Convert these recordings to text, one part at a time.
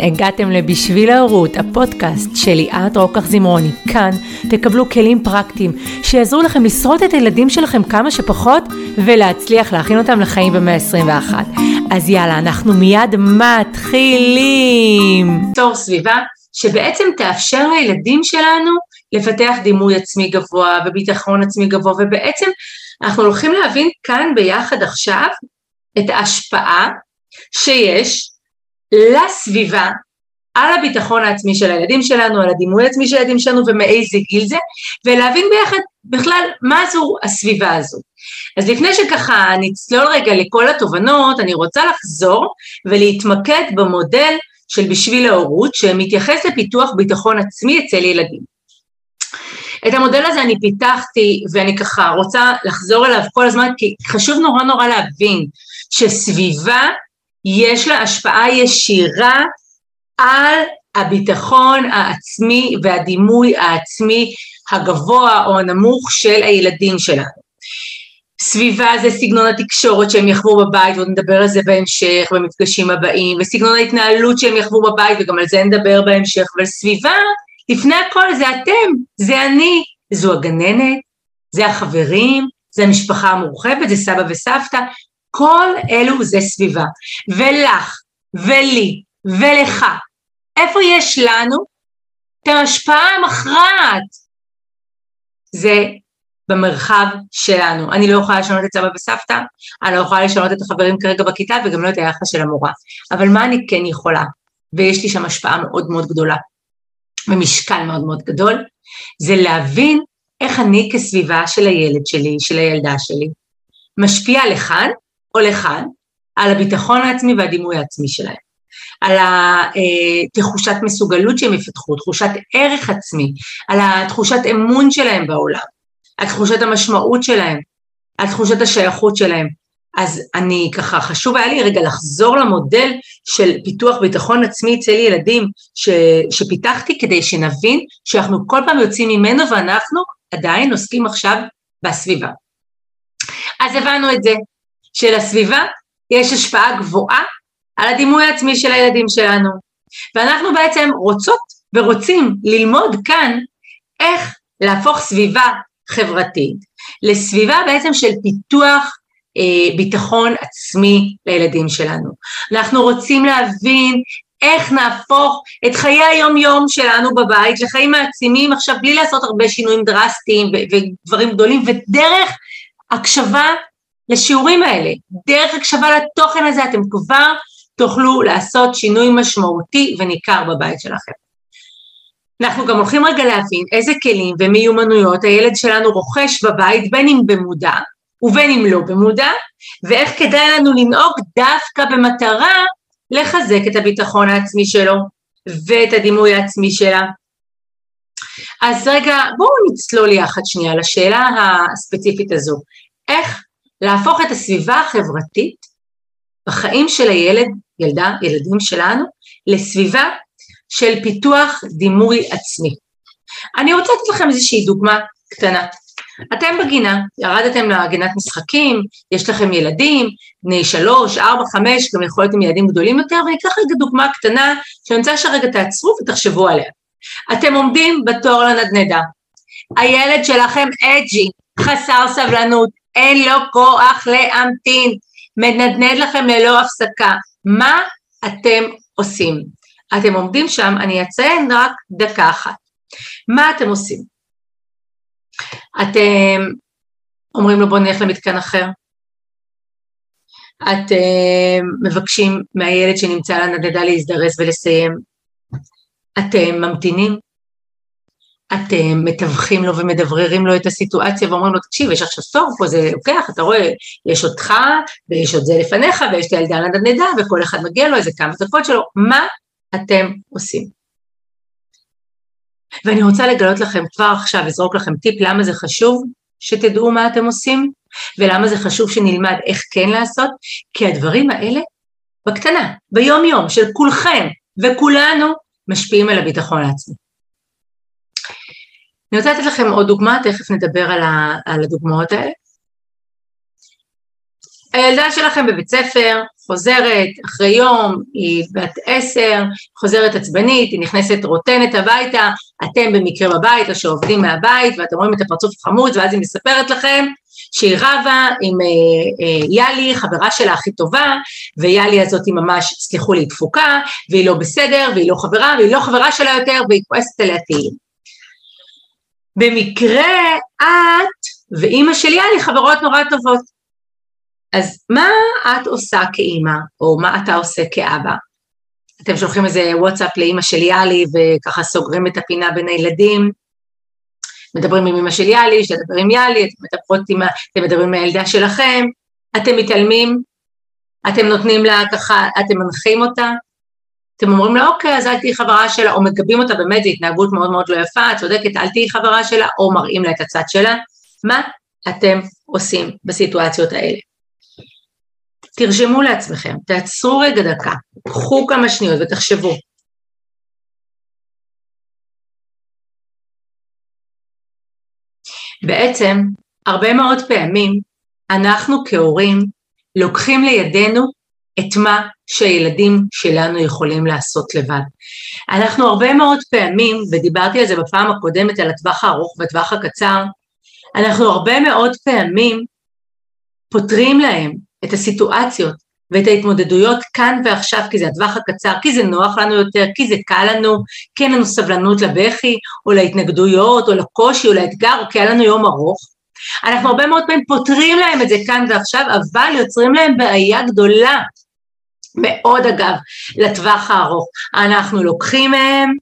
אהלן, הגעתם ל"בשביל ההורות", הפודקאסט של ליאת רוקח זמרוני. כאן תקבלו כלים פרקטיים שיעזרו לכם לשרוד את הילדים שלכם כמה שפחות ולהצליח להכין אותם לחיים במאה ה-21. אז יאללה, אנחנו מיד מתחילים. תור סביבה שבעצם תאפשר לילדים שלנו לפתח דימוי עצמי גבוה וביטחון עצמי גבוה, ובעצם אנחנו הולכים להבין כאן ביחד עכשיו את ההשפעה שיש לסביבה על הביטחון העצמי של הילדים שלנו, על הדימוי העצמי של הילדים שלנו ומאיזה גיל זה, ולהבין ביחד בכלל מה זו הסביבה הזו. אז לפני שככה נצלול רגע לכל התובנות, אני רוצה לחזור ולהתמקד במודל של בשביל ההורות, שמתייחס לפיתוח ביטחון עצמי אצל ילדים. את המודל הזה אני פיתחתי ואני ככה רוצה לחזור אליו כל הזמן, כי חשוב נורא נורא להבין שסביבה יש לה השפעה ישירה על הביטחון העצמי והדימוי העצמי הגבוה או הנמוך של הילדים שלנו. סביבה זה סגנון התקשורת שהם יחוו בבית, ועוד נדבר על זה בהמשך במפגשים הבאים, וסגנון ההתנהלות שהם יחוו בבית, וגם על זה נדבר בהמשך, אבל סביבה, לפני הכל זה אתם, זה אני, זו הגננת, זה החברים, זה המשפחה המורחבת, זה סבא וסבתא, כל אלו זה סביבה. ולך, ולי, ולך, איפה יש לנו את ההשפעה המכרעת? זה במרחב שלנו. אני לא יכולה לשנות את סבא וסבתא, אני לא יכולה לשנות את החברים כרגע בכיתה וגם לא את היחס של המורה. אבל מה אני כן יכולה? ויש לי שם השפעה מאוד מאוד גדולה, ומשקל מאוד מאוד גדול, זה להבין איך אני כסביבה של הילד שלי, של הילדה שלי, משפיעה לכאן או לכאן על הביטחון העצמי והדימוי העצמי שלהם, על אה, מסוגלות שהם יפתחו, תחושת ערך עצמי, על התחושת אמון שלהם בעולם, על תחושת המשמעות שלהם, על תחושת השייכות שלהם. אז אני ככה, חשוב היה לי רגע לחזור למודל של פיתוח ביטחון עצמי אצל ילדים ש, שפיתחתי כדי שנבין שאנחנו כל פעם יוצאים ממנו ואנחנו עדיין עוסקים עכשיו בסביבה. אז הבנו את זה, שלסביבה יש השפעה גבוהה על הדימוי העצמי של הילדים שלנו. ואנחנו בעצם רוצות ורוצים ללמוד כאן איך להפוך סביבה חברתית לסביבה בעצם של פיתוח אה, ביטחון עצמי לילדים שלנו. אנחנו רוצים להבין איך נהפוך את חיי היום-יום שלנו בבית לחיים מעצימים עכשיו בלי לעשות הרבה שינויים דרסטיים ודברים גדולים ודרך הקשבה לשיעורים האלה. דרך הקשבה לתוכן הזה אתם כבר תוכלו לעשות שינוי משמעותי וניכר בבית שלכם. אנחנו גם הולכים רגע להבין איזה כלים ומיומנויות הילד שלנו רוכש בבית, בין אם במודע ובין אם לא במודע, ואיך כדאי לנו לנהוג דווקא במטרה לחזק את הביטחון העצמי שלו ואת הדימוי העצמי שלה. אז רגע, בואו נצלול יחד שנייה לשאלה הספציפית הזו. איך להפוך את הסביבה החברתית בחיים של הילד, ילדה, ילדים שלנו, לסביבה של פיתוח דימוי עצמי. אני רוצה לתת לכם איזושהי דוגמה קטנה. אתם בגינה, ירדתם לגינת משחקים, יש לכם ילדים, בני שלוש, ארבע, חמש, גם יכול להיות עם ילדים גדולים יותר, ואני אקח רגע דוגמה קטנה, שאני רוצה שרגע תעצרו ותחשבו עליה. אתם עומדים בתור לנדנדה, הילד שלכם אג'י, חסר סבלנות, אין לו כוח להמתין, מנדנד לכם ללא הפסקה. מה אתם עושים? אתם עומדים שם, אני אציין רק דקה אחת. מה אתם עושים? אתם אומרים לו בוא נלך למתקן אחר, אתם מבקשים מהילד שנמצא על הנדדה להזדרז ולסיים, אתם ממתינים, אתם מתווכים לו ומדבררים לו את הסיטואציה ואומרים לו, תקשיב, יש עכשיו סוף פה, זה לוקח, אתה רואה, יש אותך, ויש עוד זה לפניך, ויש את הילדה הנדנדה, וכל אחד מגיע לו איזה כמה דקות שלו, מה אתם עושים? ואני רוצה לגלות לכם כבר עכשיו, לזרוק לכם טיפ למה זה חשוב שתדעו מה אתם עושים, ולמה זה חשוב שנלמד איך כן לעשות, כי הדברים האלה בקטנה, ביום יום של כולכם וכולנו, משפיעים על הביטחון העצמי. אני רוצה לתת לכם עוד דוגמה, תכף נדבר על, ה, על הדוגמאות האלה. הילדה שלכם בבית ספר, חוזרת אחרי יום, היא בת עשר, חוזרת עצבנית, היא נכנסת רוטנת הביתה, אתם במקרה בבית או שעובדים מהבית ואתם רואים את הפרצוף החמוד ואז היא מספרת לכם שהיא רבה עם אה, אה, יאלי, חברה שלה הכי טובה, ויאלי הזאת היא ממש, סליחו לי, דפוקה, והיא לא בסדר, והיא לא חברה, והיא לא חברה שלה יותר, והיא כועסת עליה תהילים. במקרה את ואימא של יאלי חברות נורא טובות. אז מה את עושה כאימא, או מה אתה עושה כאבא? אתם שולחים איזה וואטסאפ לאימא של יאלי וככה סוגרים את הפינה בין הילדים, מדברים עם אמא של יאלי, שתדבר עם יאלי, אתם מדברות עם, אתם מדברים עם הילדה שלכם, אתם מתעלמים, אתם נותנים לה ככה, אתם מנחים אותה, אתם אומרים לה, אוקיי, אז אל תהיי חברה שלה, או מגבים אותה, באמת, זו התנהגות מאוד מאוד לא יפה, את צודקת, אל תהיי חברה שלה, או מראים לה את הצד שלה. מה אתם עושים בסיטואציות האלה? תרשמו לעצמכם, תעצרו רגע דקה, קחו כמה שניות ותחשבו, בעצם, הרבה מאוד פעמים אנחנו כהורים לוקחים לידינו את מה שהילדים שלנו יכולים לעשות לבד. אנחנו הרבה מאוד פעמים, ודיברתי על זה בפעם הקודמת על הטווח הארוך והטווח הקצר, אנחנו הרבה מאוד פעמים פותרים להם את הסיטואציות ואת ההתמודדויות כאן ועכשיו, כי זה הטווח הקצר, כי זה נוח לנו יותר, כי זה קל לנו, כי אין לנו סבלנות לבכי, או להתנגדויות, או לקושי, או לאתגר, או כי היה לנו יום ארוך. אנחנו הרבה מאוד פעמים פותרים להם את זה כאן ועכשיו, אבל יוצרים להם בעיה גדולה, מאוד אגב, לטווח הארוך. אנחנו לוקחים מהם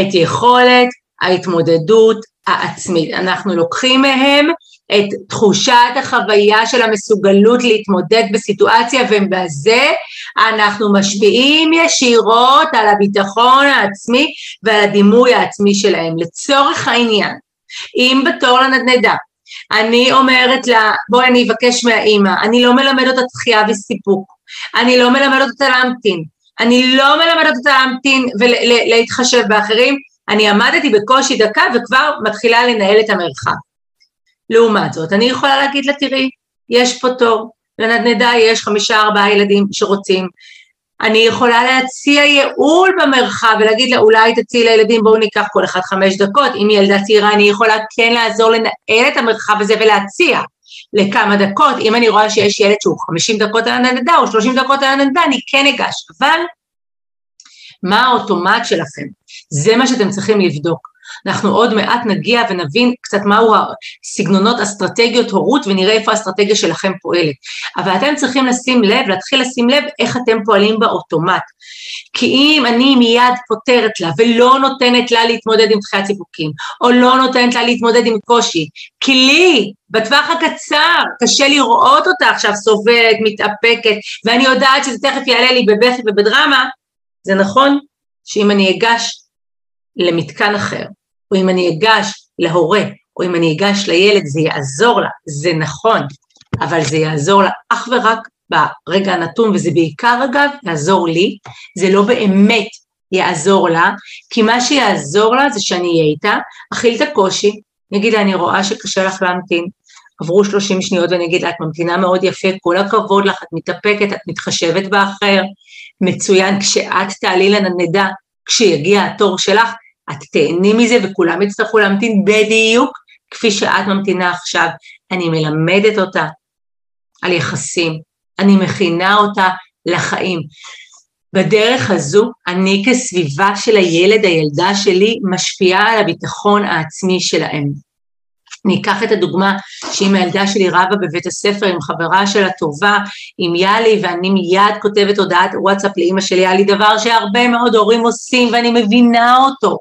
את יכולת ההתמודדות העצמית. אנחנו לוקחים מהם את תחושת החוויה של המסוגלות להתמודד בסיטואציה ובזה אנחנו משפיעים ישירות על הביטחון העצמי ועל הדימוי העצמי שלהם. לצורך העניין, אם בתור לנדנדה אני אומרת לה, בואי אני אבקש מהאימא, אני לא מלמד אותה דחייה וסיפוק, אני לא מלמד אותה להמתין, אני לא מלמד אותה להמתין ולהתחשב באחרים, אני עמדתי בקושי דקה וכבר מתחילה לנהל את המרחב. לעומת זאת, אני יכולה להגיד לה, תראי, יש פה תור, לנדנדה יש חמישה ארבעה ילדים שרוצים, אני יכולה להציע ייעול במרחב ולהגיד לה, אולי תציעי לילדים, בואו ניקח כל אחד חמש דקות, אם ילדה צעירה אני יכולה כן לעזור לנהל את המרחב הזה ולהציע לכמה דקות, אם אני רואה שיש ילד שהוא חמישים דקות על הנדנדה או שלושים דקות על הנדנדה, אני כן אגש, אבל מה האוטומט שלכם? זה מה שאתם צריכים לבדוק. אנחנו עוד מעט נגיע ונבין קצת מהו הסגנונות, אסטרטגיות הורות ונראה איפה האסטרטגיה שלכם פועלת. אבל אתם צריכים לשים לב, להתחיל לשים לב איך אתם פועלים באוטומט. כי אם אני מיד פותרת לה ולא נותנת לה להתמודד עם דחיית סיפוקים, או לא נותנת לה להתמודד עם קושי, כי לי בטווח הקצר קשה לראות אותה עכשיו סובלת, מתאפקת, ואני יודעת שזה תכף יעלה לי בבכי ובדרמה, זה נכון שאם אני אגש למתקן אחר, או אם אני אגש להורה, או אם אני אגש לילד, זה יעזור לה, זה נכון, אבל זה יעזור לה אך ורק ברגע הנתון, וזה בעיקר אגב יעזור לי, זה לא באמת יעזור לה, כי מה שיעזור לה זה שאני אהיה איתה, אכיל את הקושי, אני אגיד לה, אני רואה שקשה לך להמתין, עברו 30 שניות ואני אגיד לה, את ממתינה מאוד יפה, כל הכבוד לך, את מתאפקת, את מתחשבת באחר, מצוין, כשאת תעלי לנדנדה, כשיגיע התור שלך, את תהני מזה וכולם יצטרכו להמתין בדיוק כפי שאת ממתינה עכשיו. אני מלמדת אותה על יחסים, אני מכינה אותה לחיים. בדרך הזו אני כסביבה של הילד, הילדה שלי, משפיעה על הביטחון העצמי שלהם. אני אקח את הדוגמה שאם הילדה שלי רבה בבית הספר עם חברה שלה טובה, עם יאלי, ואני מיד כותבת הודעת וואטסאפ לאימא של יאלי, דבר שהרבה מאוד הורים עושים ואני מבינה אותו.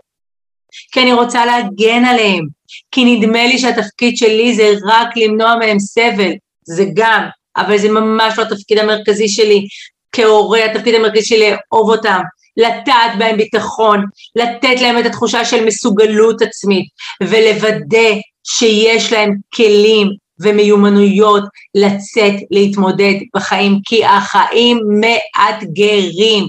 כי אני רוצה להגן עליהם, כי נדמה לי שהתפקיד שלי זה רק למנוע מהם סבל, זה גם, אבל זה ממש לא התפקיד המרכזי שלי. כהורה, התפקיד המרכזי שלי לאהוב אותם, לטעת בהם ביטחון, לתת להם את התחושה של מסוגלות עצמית, ולוודא שיש להם כלים ומיומנויות לצאת להתמודד בחיים, כי החיים מאתגרים.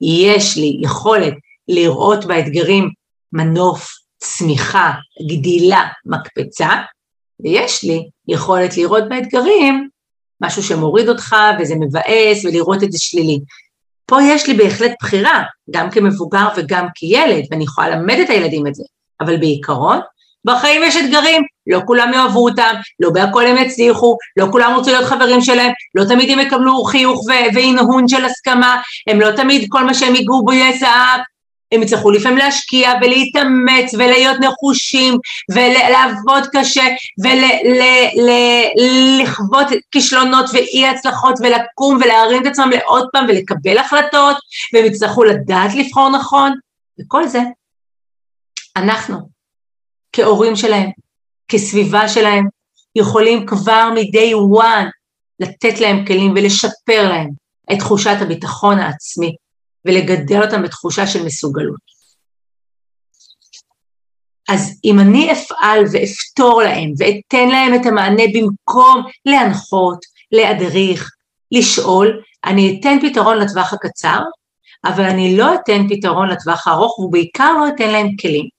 יש לי יכולת לראות באתגרים מנוף, צמיחה, גדילה, מקפצה, ויש לי יכולת לראות באתגרים משהו שמוריד אותך וזה מבאס ולראות את זה שלילי. פה יש לי בהחלט בחירה, גם כמבוגר וגם כילד, ואני יכולה ללמד את הילדים את זה, אבל בעיקרון, בחיים יש אתגרים, לא כולם יאהבו אותם, לא בהכל הם יצליחו, לא כולם רוצים להיות חברים שלהם, לא תמיד הם יקבלו חיוך והנהון של הסכמה, הם לא תמיד כל מה שהם ייגעו בו יהיה זהב, הם יצטרכו לפעמים להשקיע ולהתאמץ ולהיות נחושים ולעבוד קשה ולחוות כישלונות ואי הצלחות ולקום ולהרים את עצמם לעוד פעם ולקבל החלטות והם יצטרכו לדעת לבחור נכון וכל זה אנחנו כהורים שלהם, כסביבה שלהם, יכולים כבר מ-day one לתת להם כלים ולשפר להם את תחושת הביטחון העצמי ולגדל אותם בתחושה של מסוגלות. אז אם אני אפעל ואפתור להם ואתן להם את המענה במקום להנחות, להדריך, לשאול, אני אתן פתרון לטווח הקצר, אבל אני לא אתן פתרון לטווח הארוך ובעיקר לא אתן להם כלים.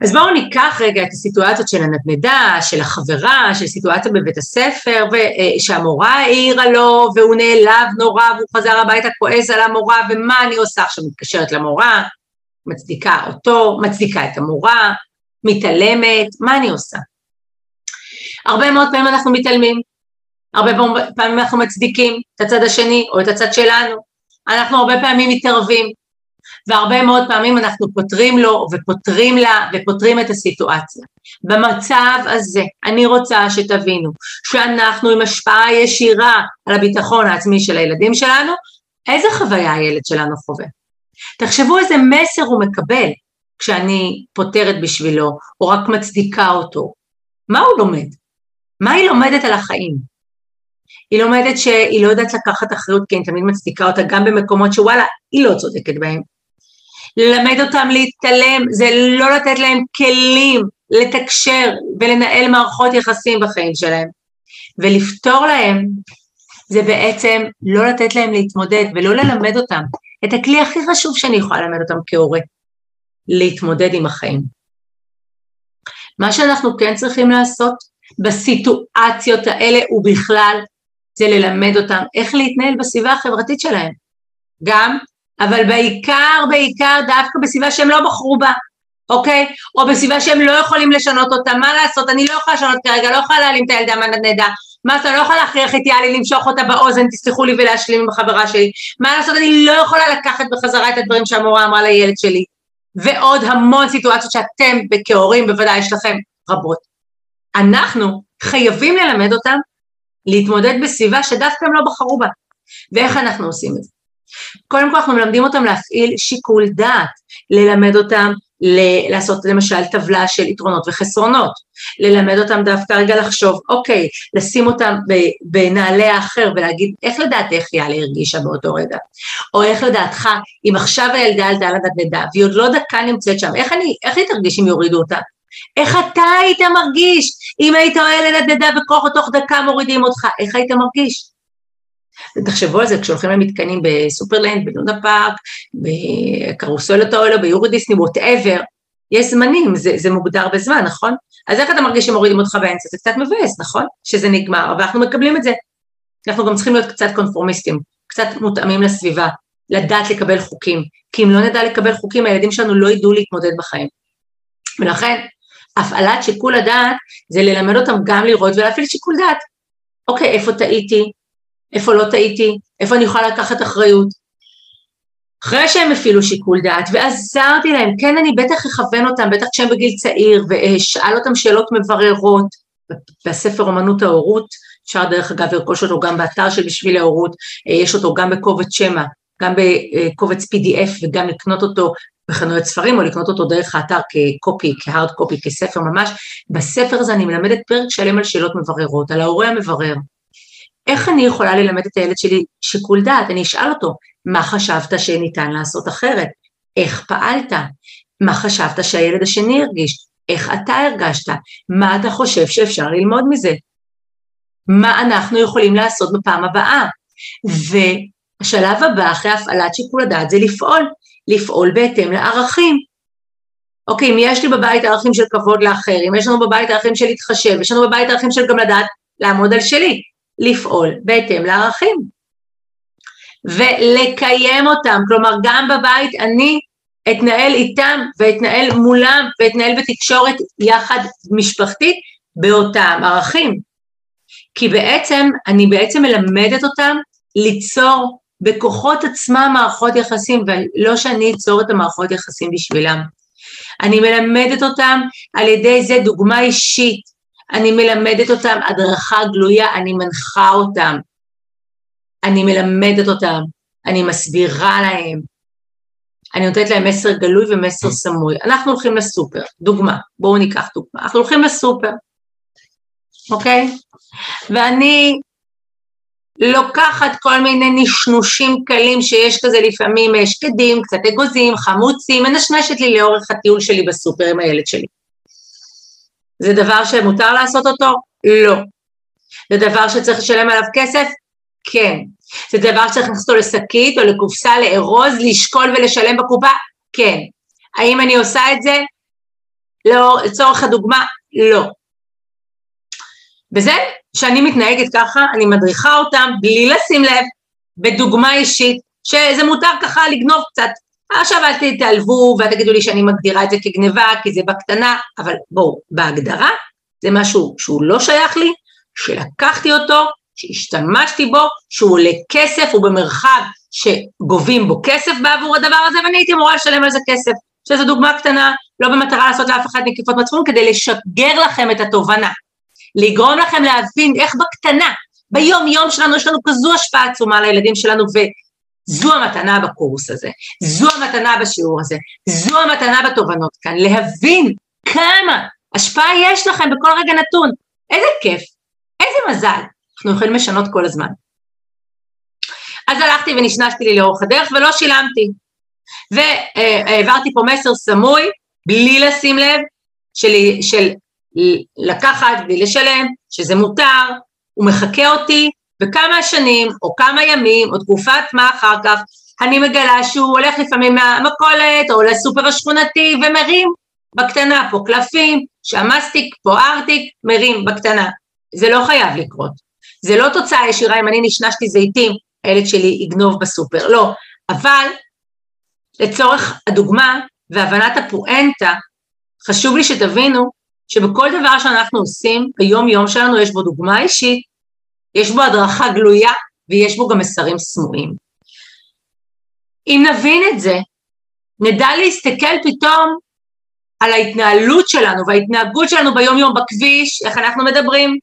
אז בואו ניקח רגע את הסיטואציות של הנדנדה, של החברה, של סיטואציה בבית הספר, אה, שהמורה העירה לו והוא נעלב נורא והוא חזר הביתה כועס על המורה ומה אני עושה עכשיו? מתקשרת למורה, מצדיקה אותו, מצדיקה את המורה, מתעלמת, מה אני עושה? הרבה מאוד פעמים אנחנו מתעלמים, הרבה פעמים אנחנו מצדיקים את הצד השני או את הצד שלנו, אנחנו הרבה פעמים מתערבים, והרבה מאוד פעמים אנחנו פותרים לו ופותרים לה ופותרים את הסיטואציה. במצב הזה אני רוצה שתבינו שאנחנו עם השפעה ישירה על הביטחון העצמי של הילדים שלנו, איזה חוויה הילד שלנו חווה? תחשבו איזה מסר הוא מקבל כשאני פותרת בשבילו או רק מצדיקה אותו. מה הוא לומד? מה היא לומדת על החיים? היא לומדת שהיא לא יודעת לקחת אחריות כי אני תמיד מצדיקה אותה גם במקומות שוואלה, היא לא צודקת בהם. ללמד אותם להתעלם, זה לא לתת להם כלים לתקשר ולנהל מערכות יחסים בחיים שלהם. ולפתור להם זה בעצם לא לתת להם להתמודד ולא ללמד אותם את הכלי הכי חשוב שאני יכולה ללמד אותם כהורה, להתמודד עם החיים. מה שאנחנו כן צריכים לעשות בסיטואציות האלה ובכלל, זה ללמד אותם איך להתנהל בסביבה החברתית שלהם. גם אבל בעיקר, בעיקר דווקא בסביבה שהם לא בחרו בה, אוקיי? או בסביבה שהם לא יכולים לשנות אותה, מה לעשות? אני לא יכולה לשנות כרגע, לא יכולה להעלים את הילדה מהנדנדה. מה לעשות, אני לא יכולה להכריח את יאלי למשוך אותה באוזן, תסלחו לי ולהשלים עם החברה שלי. מה לעשות, אני לא יכולה לקחת בחזרה את הדברים שהמורה אמרה לילד שלי. ועוד המון סיטואציות שאתם כהורים, בוודאי יש לכם רבות. אנחנו חייבים ללמד אותם להתמודד בסביבה שדווקא הם לא בחרו בה. ואיך אנחנו עושים את זה? קודם כל אנחנו מלמדים אותם להפעיל שיקול דעת, ללמד אותם ל- לעשות למשל טבלה של יתרונות וחסרונות, ללמד אותם דווקא רגע לחשוב, אוקיי, לשים אותם בנעלי האחר ולהגיד איך לדעתך הילדה הרגישה באותו רגע, או איך לדעתך, אם עכשיו הילדה עלתה לנדנדה והיא עוד לא דקה נמצאת שם, איך, אני, איך היא תרגיש אם יורידו אותה? איך אתה היית מרגיש אם היית עולה לנדנדה וכוח תוך דקה מורידים אותך, איך היית מרגיש? ותחשבו על זה כשהולכים למתקנים בסופרלנד, בלונה פארק, בקרוסלת האוהל, ביורו דיסני, whatever, יש זמנים, זה, זה מוגדר בזמן, נכון? אז איך אתה מרגיש שמורידים אותך באמצע? זה קצת מבאס, נכון? שזה נגמר, אבל אנחנו מקבלים את זה. אנחנו גם צריכים להיות קצת קונפורמיסטים, קצת מותאמים לסביבה, לדעת לקבל חוקים, כי אם לא נדע לקבל חוקים, הילדים שלנו לא ידעו להתמודד בחיים. ולכן, הפעלת שיקול הדעת זה ללמד אותם גם לראות ולהפעיל שיקול דעת. אוקיי, איפה טעיתי? איפה לא טעיתי, איפה אני יכולה לקחת אחריות. אחרי שהם הפעילו שיקול דעת ועזרתי להם, כן אני בטח אכוון אותם, בטח כשהם בגיל צעיר, ואשאל אותם שאלות מבררות, בספר אומנות ההורות, אפשר דרך אגב לרכוש אותו גם באתר של בשביל ההורות, אה, יש אותו גם בקובץ שמע, גם בקובץ PDF וגם לקנות אותו בחנויות ספרים או לקנות אותו דרך האתר כקופי, כהארד קופי, כספר ממש. בספר הזה אני מלמדת פרק שלם על שאלות מבררות, על ההורה המברר, איך אני יכולה ללמד את הילד שלי שיקול דעת? אני אשאל אותו, מה חשבת שניתן לעשות אחרת? איך פעלת? מה חשבת שהילד השני הרגיש? איך אתה הרגשת? מה אתה חושב שאפשר ללמוד מזה? מה אנחנו יכולים לעשות בפעם הבאה? והשלב הבא אחרי הפעלת שיקול הדעת זה לפעול, לפעול בהתאם לערכים. אוקיי, אם יש לי בבית ערכים של כבוד לאחר, אם יש לנו בבית ערכים של להתחשב, יש לנו בבית ערכים של גם לדעת לעמוד על שלי, לפעול בהתאם לערכים ולקיים אותם, כלומר גם בבית אני אתנהל איתם ואתנהל מולם ואתנהל בתקשורת יחד משפחתית באותם ערכים. כי בעצם, אני בעצם מלמדת אותם ליצור בכוחות עצמם מערכות יחסים, ולא שאני אצור את המערכות יחסים בשבילם. אני מלמדת אותם על ידי זה דוגמה אישית, אני מלמדת אותם הדרכה גלויה, אני מנחה אותם, אני מלמדת אותם, אני מסבירה להם, אני נותנת להם מסר גלוי ומסר סמוי. אנחנו הולכים לסופר, דוגמה, בואו ניקח דוגמה, אנחנו הולכים לסופר, אוקיי? ואני לוקחת כל מיני נשנושים קלים שיש כזה לפעמים אה, שקדים, קצת אגוזים, חמוצים, מנשנשת לי לאורך הטיול שלי בסופר עם הילד שלי. זה דבר שמותר לעשות אותו? לא. זה דבר שצריך לשלם עליו כסף? כן. זה דבר שצריך להכניס אותו לשקית או לקופסה, לארוז, לשקול ולשלם בקופה? כן. האם אני עושה את זה? לא, לצורך הדוגמה, לא. וזה שאני מתנהגת ככה, אני מדריכה אותם בלי לשים לב, בדוגמה אישית, שזה מותר ככה לגנוב קצת. עכשיו אל תתעלבו ואל תגידו לי שאני מגדירה את זה כגניבה, כי זה בקטנה, אבל בואו, בהגדרה זה משהו שהוא לא שייך לי, שלקחתי אותו, שהשתמשתי בו, שהוא עולה כסף, הוא במרחב שגובים בו כסף בעבור הדבר הזה, ואני הייתי אמורה לשלם על זה כסף. שזו דוגמה קטנה, לא במטרה לעשות לאף אחד נקיפות מצפון, כדי לשגר לכם את התובנה. לגרום לכם להבין איך בקטנה, ביום יום שלנו יש לנו כזו השפעה עצומה לילדים שלנו וזו המתנה בקורס הזה, זו המתנה בשיעור הזה, זו המתנה בתובנות כאן, להבין כמה השפעה יש לכם בכל רגע נתון, איזה כיף, איזה מזל, אנחנו יכולים לשנות כל הזמן. אז הלכתי ונשנשתי לי לאורך הדרך ולא שילמתי, והעברתי פה מסר סמוי, בלי לשים לב, של, של לקחת בלי לשלם, שזה מותר, הוא מחקה אותי, וכמה שנים, או כמה ימים, או תקופת מה אחר כך, אני מגלה שהוא הולך לפעמים מהמכולת, או לסופר השכונתי, ומרים בקטנה פה קלפים, שהמסטיק פה ארטיק, מרים בקטנה. זה לא חייב לקרות. זה לא תוצאה ישירה אם אני נשנשתי זיתים, הילד שלי יגנוב בסופר, לא. אבל לצורך הדוגמה והבנת הפואנטה, חשוב לי שתבינו שבכל דבר שאנחנו עושים ביום יום שלנו יש בו דוגמה אישית, יש בו הדרכה גלויה ויש בו גם מסרים סמויים. אם נבין את זה, נדע להסתכל פתאום על ההתנהלות שלנו וההתנהגות שלנו ביום יום בכביש, איך אנחנו מדברים,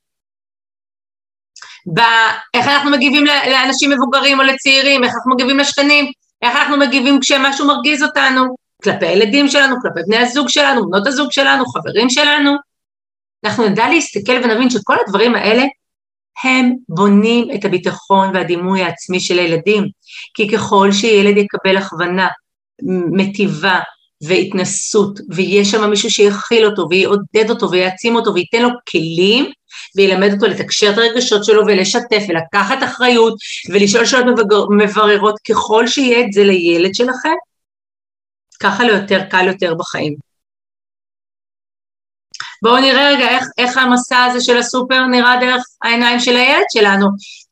ב- איך אנחנו מגיבים לאנשים מבוגרים או לצעירים, איך אנחנו מגיבים לשכנים, איך אנחנו מגיבים כשמשהו מרגיז אותנו, כלפי הילדים שלנו, כלפי בני הזוג שלנו, בנות הזוג שלנו, חברים שלנו. אנחנו נדע להסתכל ונבין שכל הדברים האלה הם בונים את הביטחון והדימוי העצמי של הילדים, כי ככל שילד יקבל הכוונה מטיבה והתנסות, ויש שם מישהו שיכיל אותו ויעודד אותו ויעצים אותו וייתן לו כלים, וילמד אותו לתקשר את הרגשות שלו ולשתף ולקחת אחריות ולשאול שאלות מבררות, ככל שיהיה את זה לילד שלכם, ככה לו יותר קל יותר בחיים. בואו נראה רגע איך, איך המסע הזה של הסופר נראה דרך העיניים של הילד שלנו.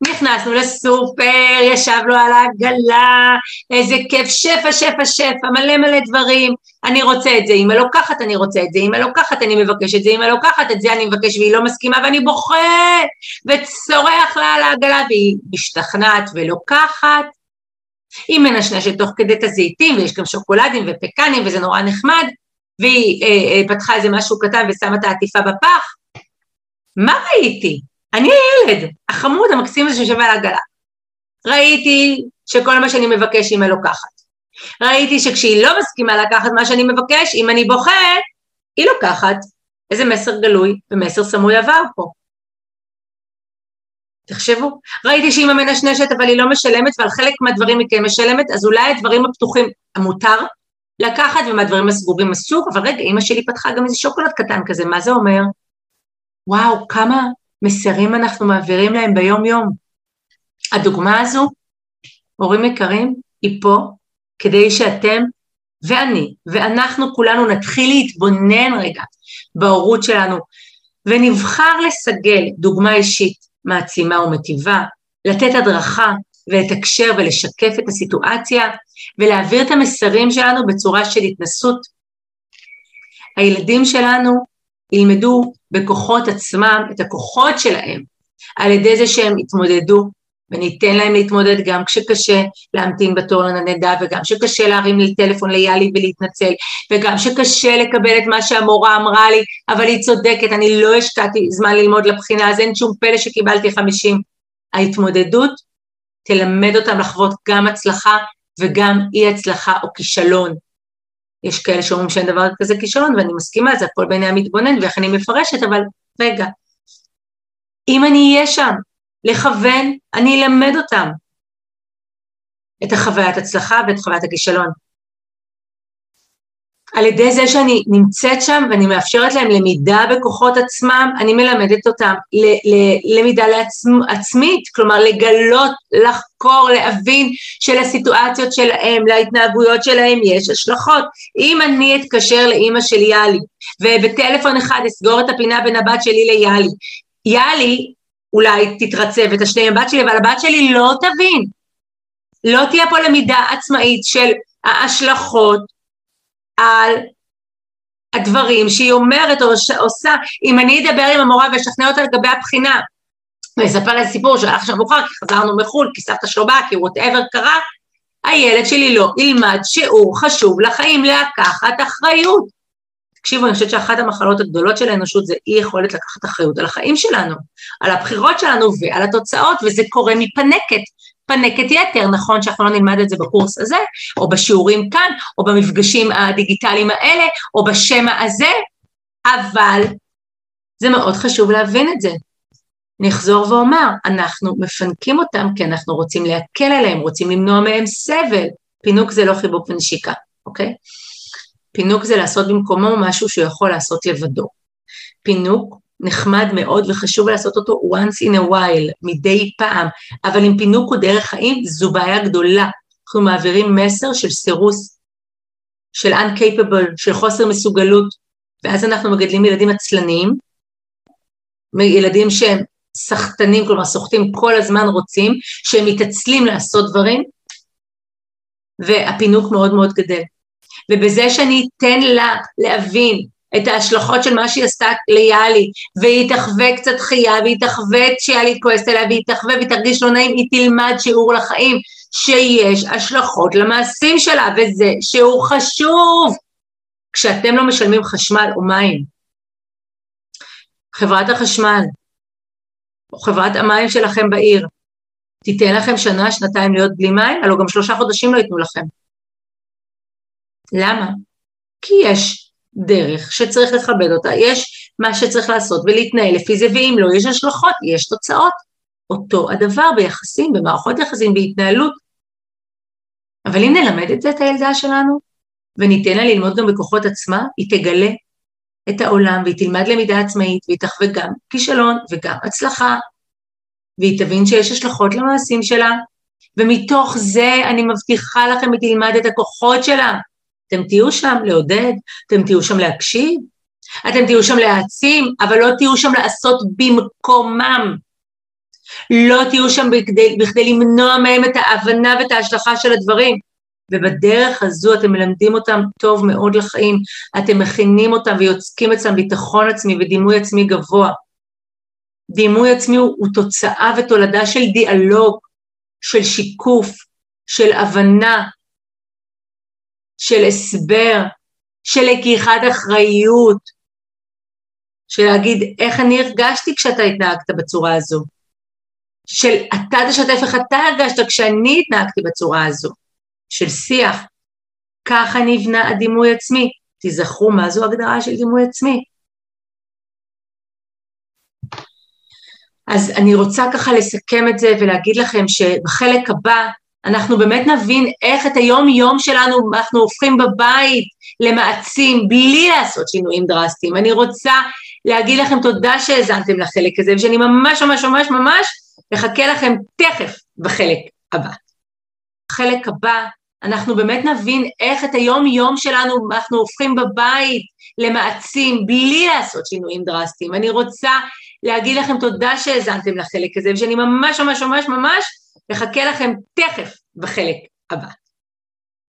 נכנסנו לסופר, ישבנו על העגלה, איזה כיף, שפע, שפע, שפע, מלא מלא דברים. אני רוצה את זה, אמא לוקחת, אני רוצה את זה, אמא לוקחת, אני מבקש את זה, אמא לוקחת את זה, אני מבקש והיא לא מסכימה ואני בוכה וצורח לה על העגלה והיא משתכנעת ולוקחת. היא מנשנשת תוך כדי את הזיתים ויש גם שוקולדים ופקנים וזה נורא נחמד והיא אה, אה, פתחה איזה משהו קטן ושמה את העטיפה בפח. מה ראיתי? אני הילד, החמוד המקסים הזה שיושב על העגלה. ראיתי שכל מה שאני מבקש אמא לוקחת. ראיתי שכשהיא לא מסכימה לקחת מה שאני מבקש, אם אני בוכה, היא לוקחת. איזה מסר גלוי ומסר סמוי עבר פה. תחשבו, ראיתי שאימא מנשנשת אבל היא לא משלמת ועל חלק מהדברים היא כן משלמת, אז אולי הדברים הפתוחים המותר לקחת ומהדברים הסגורים אסור, אבל רגע, אימא שלי פתחה גם איזה שוקולד קטן כזה, מה זה אומר? וואו, כמה מסרים אנחנו מעבירים להם ביום-יום. הדוגמה הזו, הורים יקרים, היא פה כדי שאתם ואני ואנחנו כולנו נתחיל להתבונן רגע בהורות שלנו ונבחר לסגל דוגמה אישית מעצימה ומטיבה, לתת הדרכה ולתקשר ולשקף את הסיטואציה ולהעביר את המסרים שלנו בצורה של התנסות. הילדים שלנו ילמדו בכוחות עצמם את הכוחות שלהם על ידי זה שהם יתמודדו וניתן להם להתמודד גם כשקשה להמתין בתור לנדנדה וגם כשקשה להרים לי טלפון ליאלי ולהתנצל וגם שקשה לקבל את מה שהמורה אמרה לי אבל היא צודקת אני לא השקעתי זמן ללמוד לבחינה אז אין שום פלא שקיבלתי חמישים ההתמודדות תלמד אותם לחוות גם הצלחה וגם אי הצלחה או כישלון יש כאלה שאומרים שאין דבר כזה כישלון ואני מסכימה זה הכל בעיני המתבונן ואיך אני מפרשת אבל רגע אם אני אהיה שם לכוון, אני אלמד אותם את החוויית הצלחה ואת חוויית הכישלון. על ידי זה שאני נמצאת שם ואני מאפשרת להם למידה בכוחות עצמם, אני מלמדת אותם ללמידה לעצמית, כלומר לגלות, לחקור, להבין שלסיטואציות שלהם, להתנהגויות שלהם יש השלכות. אם אני אתקשר לאימא של יאלי ובטלפון אחד אסגור את הפינה בין הבת שלי ליאלי, יאלי אולי תתרצה ותשלים עם הבת שלי, אבל הבת שלי לא תבין. לא תהיה פה למידה עצמאית של ההשלכות על הדברים שהיא אומרת או עושה. אם אני אדבר עם המורה ואשכנע אותה לגבי הבחינה, ואספר לה סיפור שהלך שם מאוחר כי חזרנו מחו"ל, כי סבתא שלו באה, כי וואטאבר קרה, הילד שלי לא ילמד שיעור חשוב לחיים לקחת אחריות. תקשיבו, אני חושבת שאחת המחלות הגדולות של האנושות זה אי יכולת לקחת אחריות על החיים שלנו, על הבחירות שלנו ועל התוצאות, וזה קורה מפנקת, פנקת יתר, נכון שאנחנו לא נלמד את זה בקורס הזה, או בשיעורים כאן, או במפגשים הדיגיטליים האלה, או בשמע הזה, אבל זה מאוד חשוב להבין את זה. אני אחזור ואומר, אנחנו מפנקים אותם כי אנחנו רוצים להקל עליהם, רוצים למנוע מהם סבל. פינוק זה לא חיבוק ונשיקה, אוקיי? פינוק זה לעשות במקומו משהו שהוא יכול לעשות לבדו. פינוק נחמד מאוד וחשוב לעשות אותו once in a while, מדי פעם, אבל אם פינוק הוא דרך חיים, זו בעיה גדולה. אנחנו מעבירים מסר של סירוס, של uncapable, של חוסר מסוגלות, ואז אנחנו מגדלים ילדים עצלניים, ילדים שהם סחטנים, כלומר סוחטים כל הזמן רוצים, שהם מתעצלים לעשות דברים, והפינוק מאוד מאוד גדל. ובזה שאני אתן לה להבין את ההשלכות של מה שהיא עשתה ליאלי, והיא תחווה קצת חייה, והיא תחווה שיאלי כועסת עליה, והיא תחווה והיא תרגיש לא נעים, היא תלמד שיעור לחיים, שיש השלכות למעשים שלה, וזה שיעור חשוב. כשאתם לא משלמים חשמל או מים, חברת החשמל, או חברת המים שלכם בעיר, תיתן לכם שנה, שנתיים להיות בלי מים, הלוא גם שלושה חודשים לא ייתנו לכם. למה? כי יש דרך שצריך לכבד אותה, יש מה שצריך לעשות ולהתנהל לפי זה, ואם לא, יש השלכות, יש תוצאות. אותו הדבר ביחסים, במערכות יחסים, בהתנהלות. אבל אם נלמד את זה את הילדה שלנו, וניתן לה ללמוד גם בכוחות עצמה, היא תגלה את העולם והיא תלמד למידה עצמאית והיא תחווה גם כישלון וגם הצלחה, והיא תבין שיש השלכות למעשים שלה, ומתוך זה אני מבטיחה לכם היא תלמד את הכוחות שלה, אתם תהיו שם לעודד, אתם תהיו שם להקשיב, אתם תהיו שם להעצים, אבל לא תהיו שם לעשות במקומם. לא תהיו שם בכדי, בכדי למנוע מהם את ההבנה ואת ההשלכה של הדברים. ובדרך הזו אתם מלמדים אותם טוב מאוד לחיים, אתם מכינים אותם ויוצקים אצלם ביטחון עצמי ודימוי עצמי גבוה. דימוי עצמי הוא, הוא תוצאה ותולדה של דיאלוג, של שיקוף, של הבנה, של הסבר, של לקיחת אחריות, של להגיד איך אני הרגשתי כשאתה התנהגת בצורה הזו, של אתה תשתף איך אתה הרגשת כשאני התנהגתי בצורה הזו, של שיח, ככה נבנה הדימוי עצמי. תיזכרו מה זו הגדרה של דימוי עצמי. אז אני רוצה ככה לסכם את זה ולהגיד לכם שבחלק הבא אנחנו באמת נבין איך את היום-יום שלנו אנחנו הופכים בבית למעצים בלי לעשות שינויים דרסטיים. אני רוצה להגיד לכם תודה שהאזנתם לחלק הזה, ושאני ממש ממש ממש ממש מחכה לכם תכף בחלק הבא. החלק הבא אנחנו באמת נבין איך את היום-יום שלנו אנחנו הופכים בבית למעצים בלי לעשות שינויים דרסטיים. אני רוצה להגיד לכם תודה שהאזנתם לחלק הזה, ושאני ממש ממש ממש ממש מחכה לכם תכף בחלק הבא.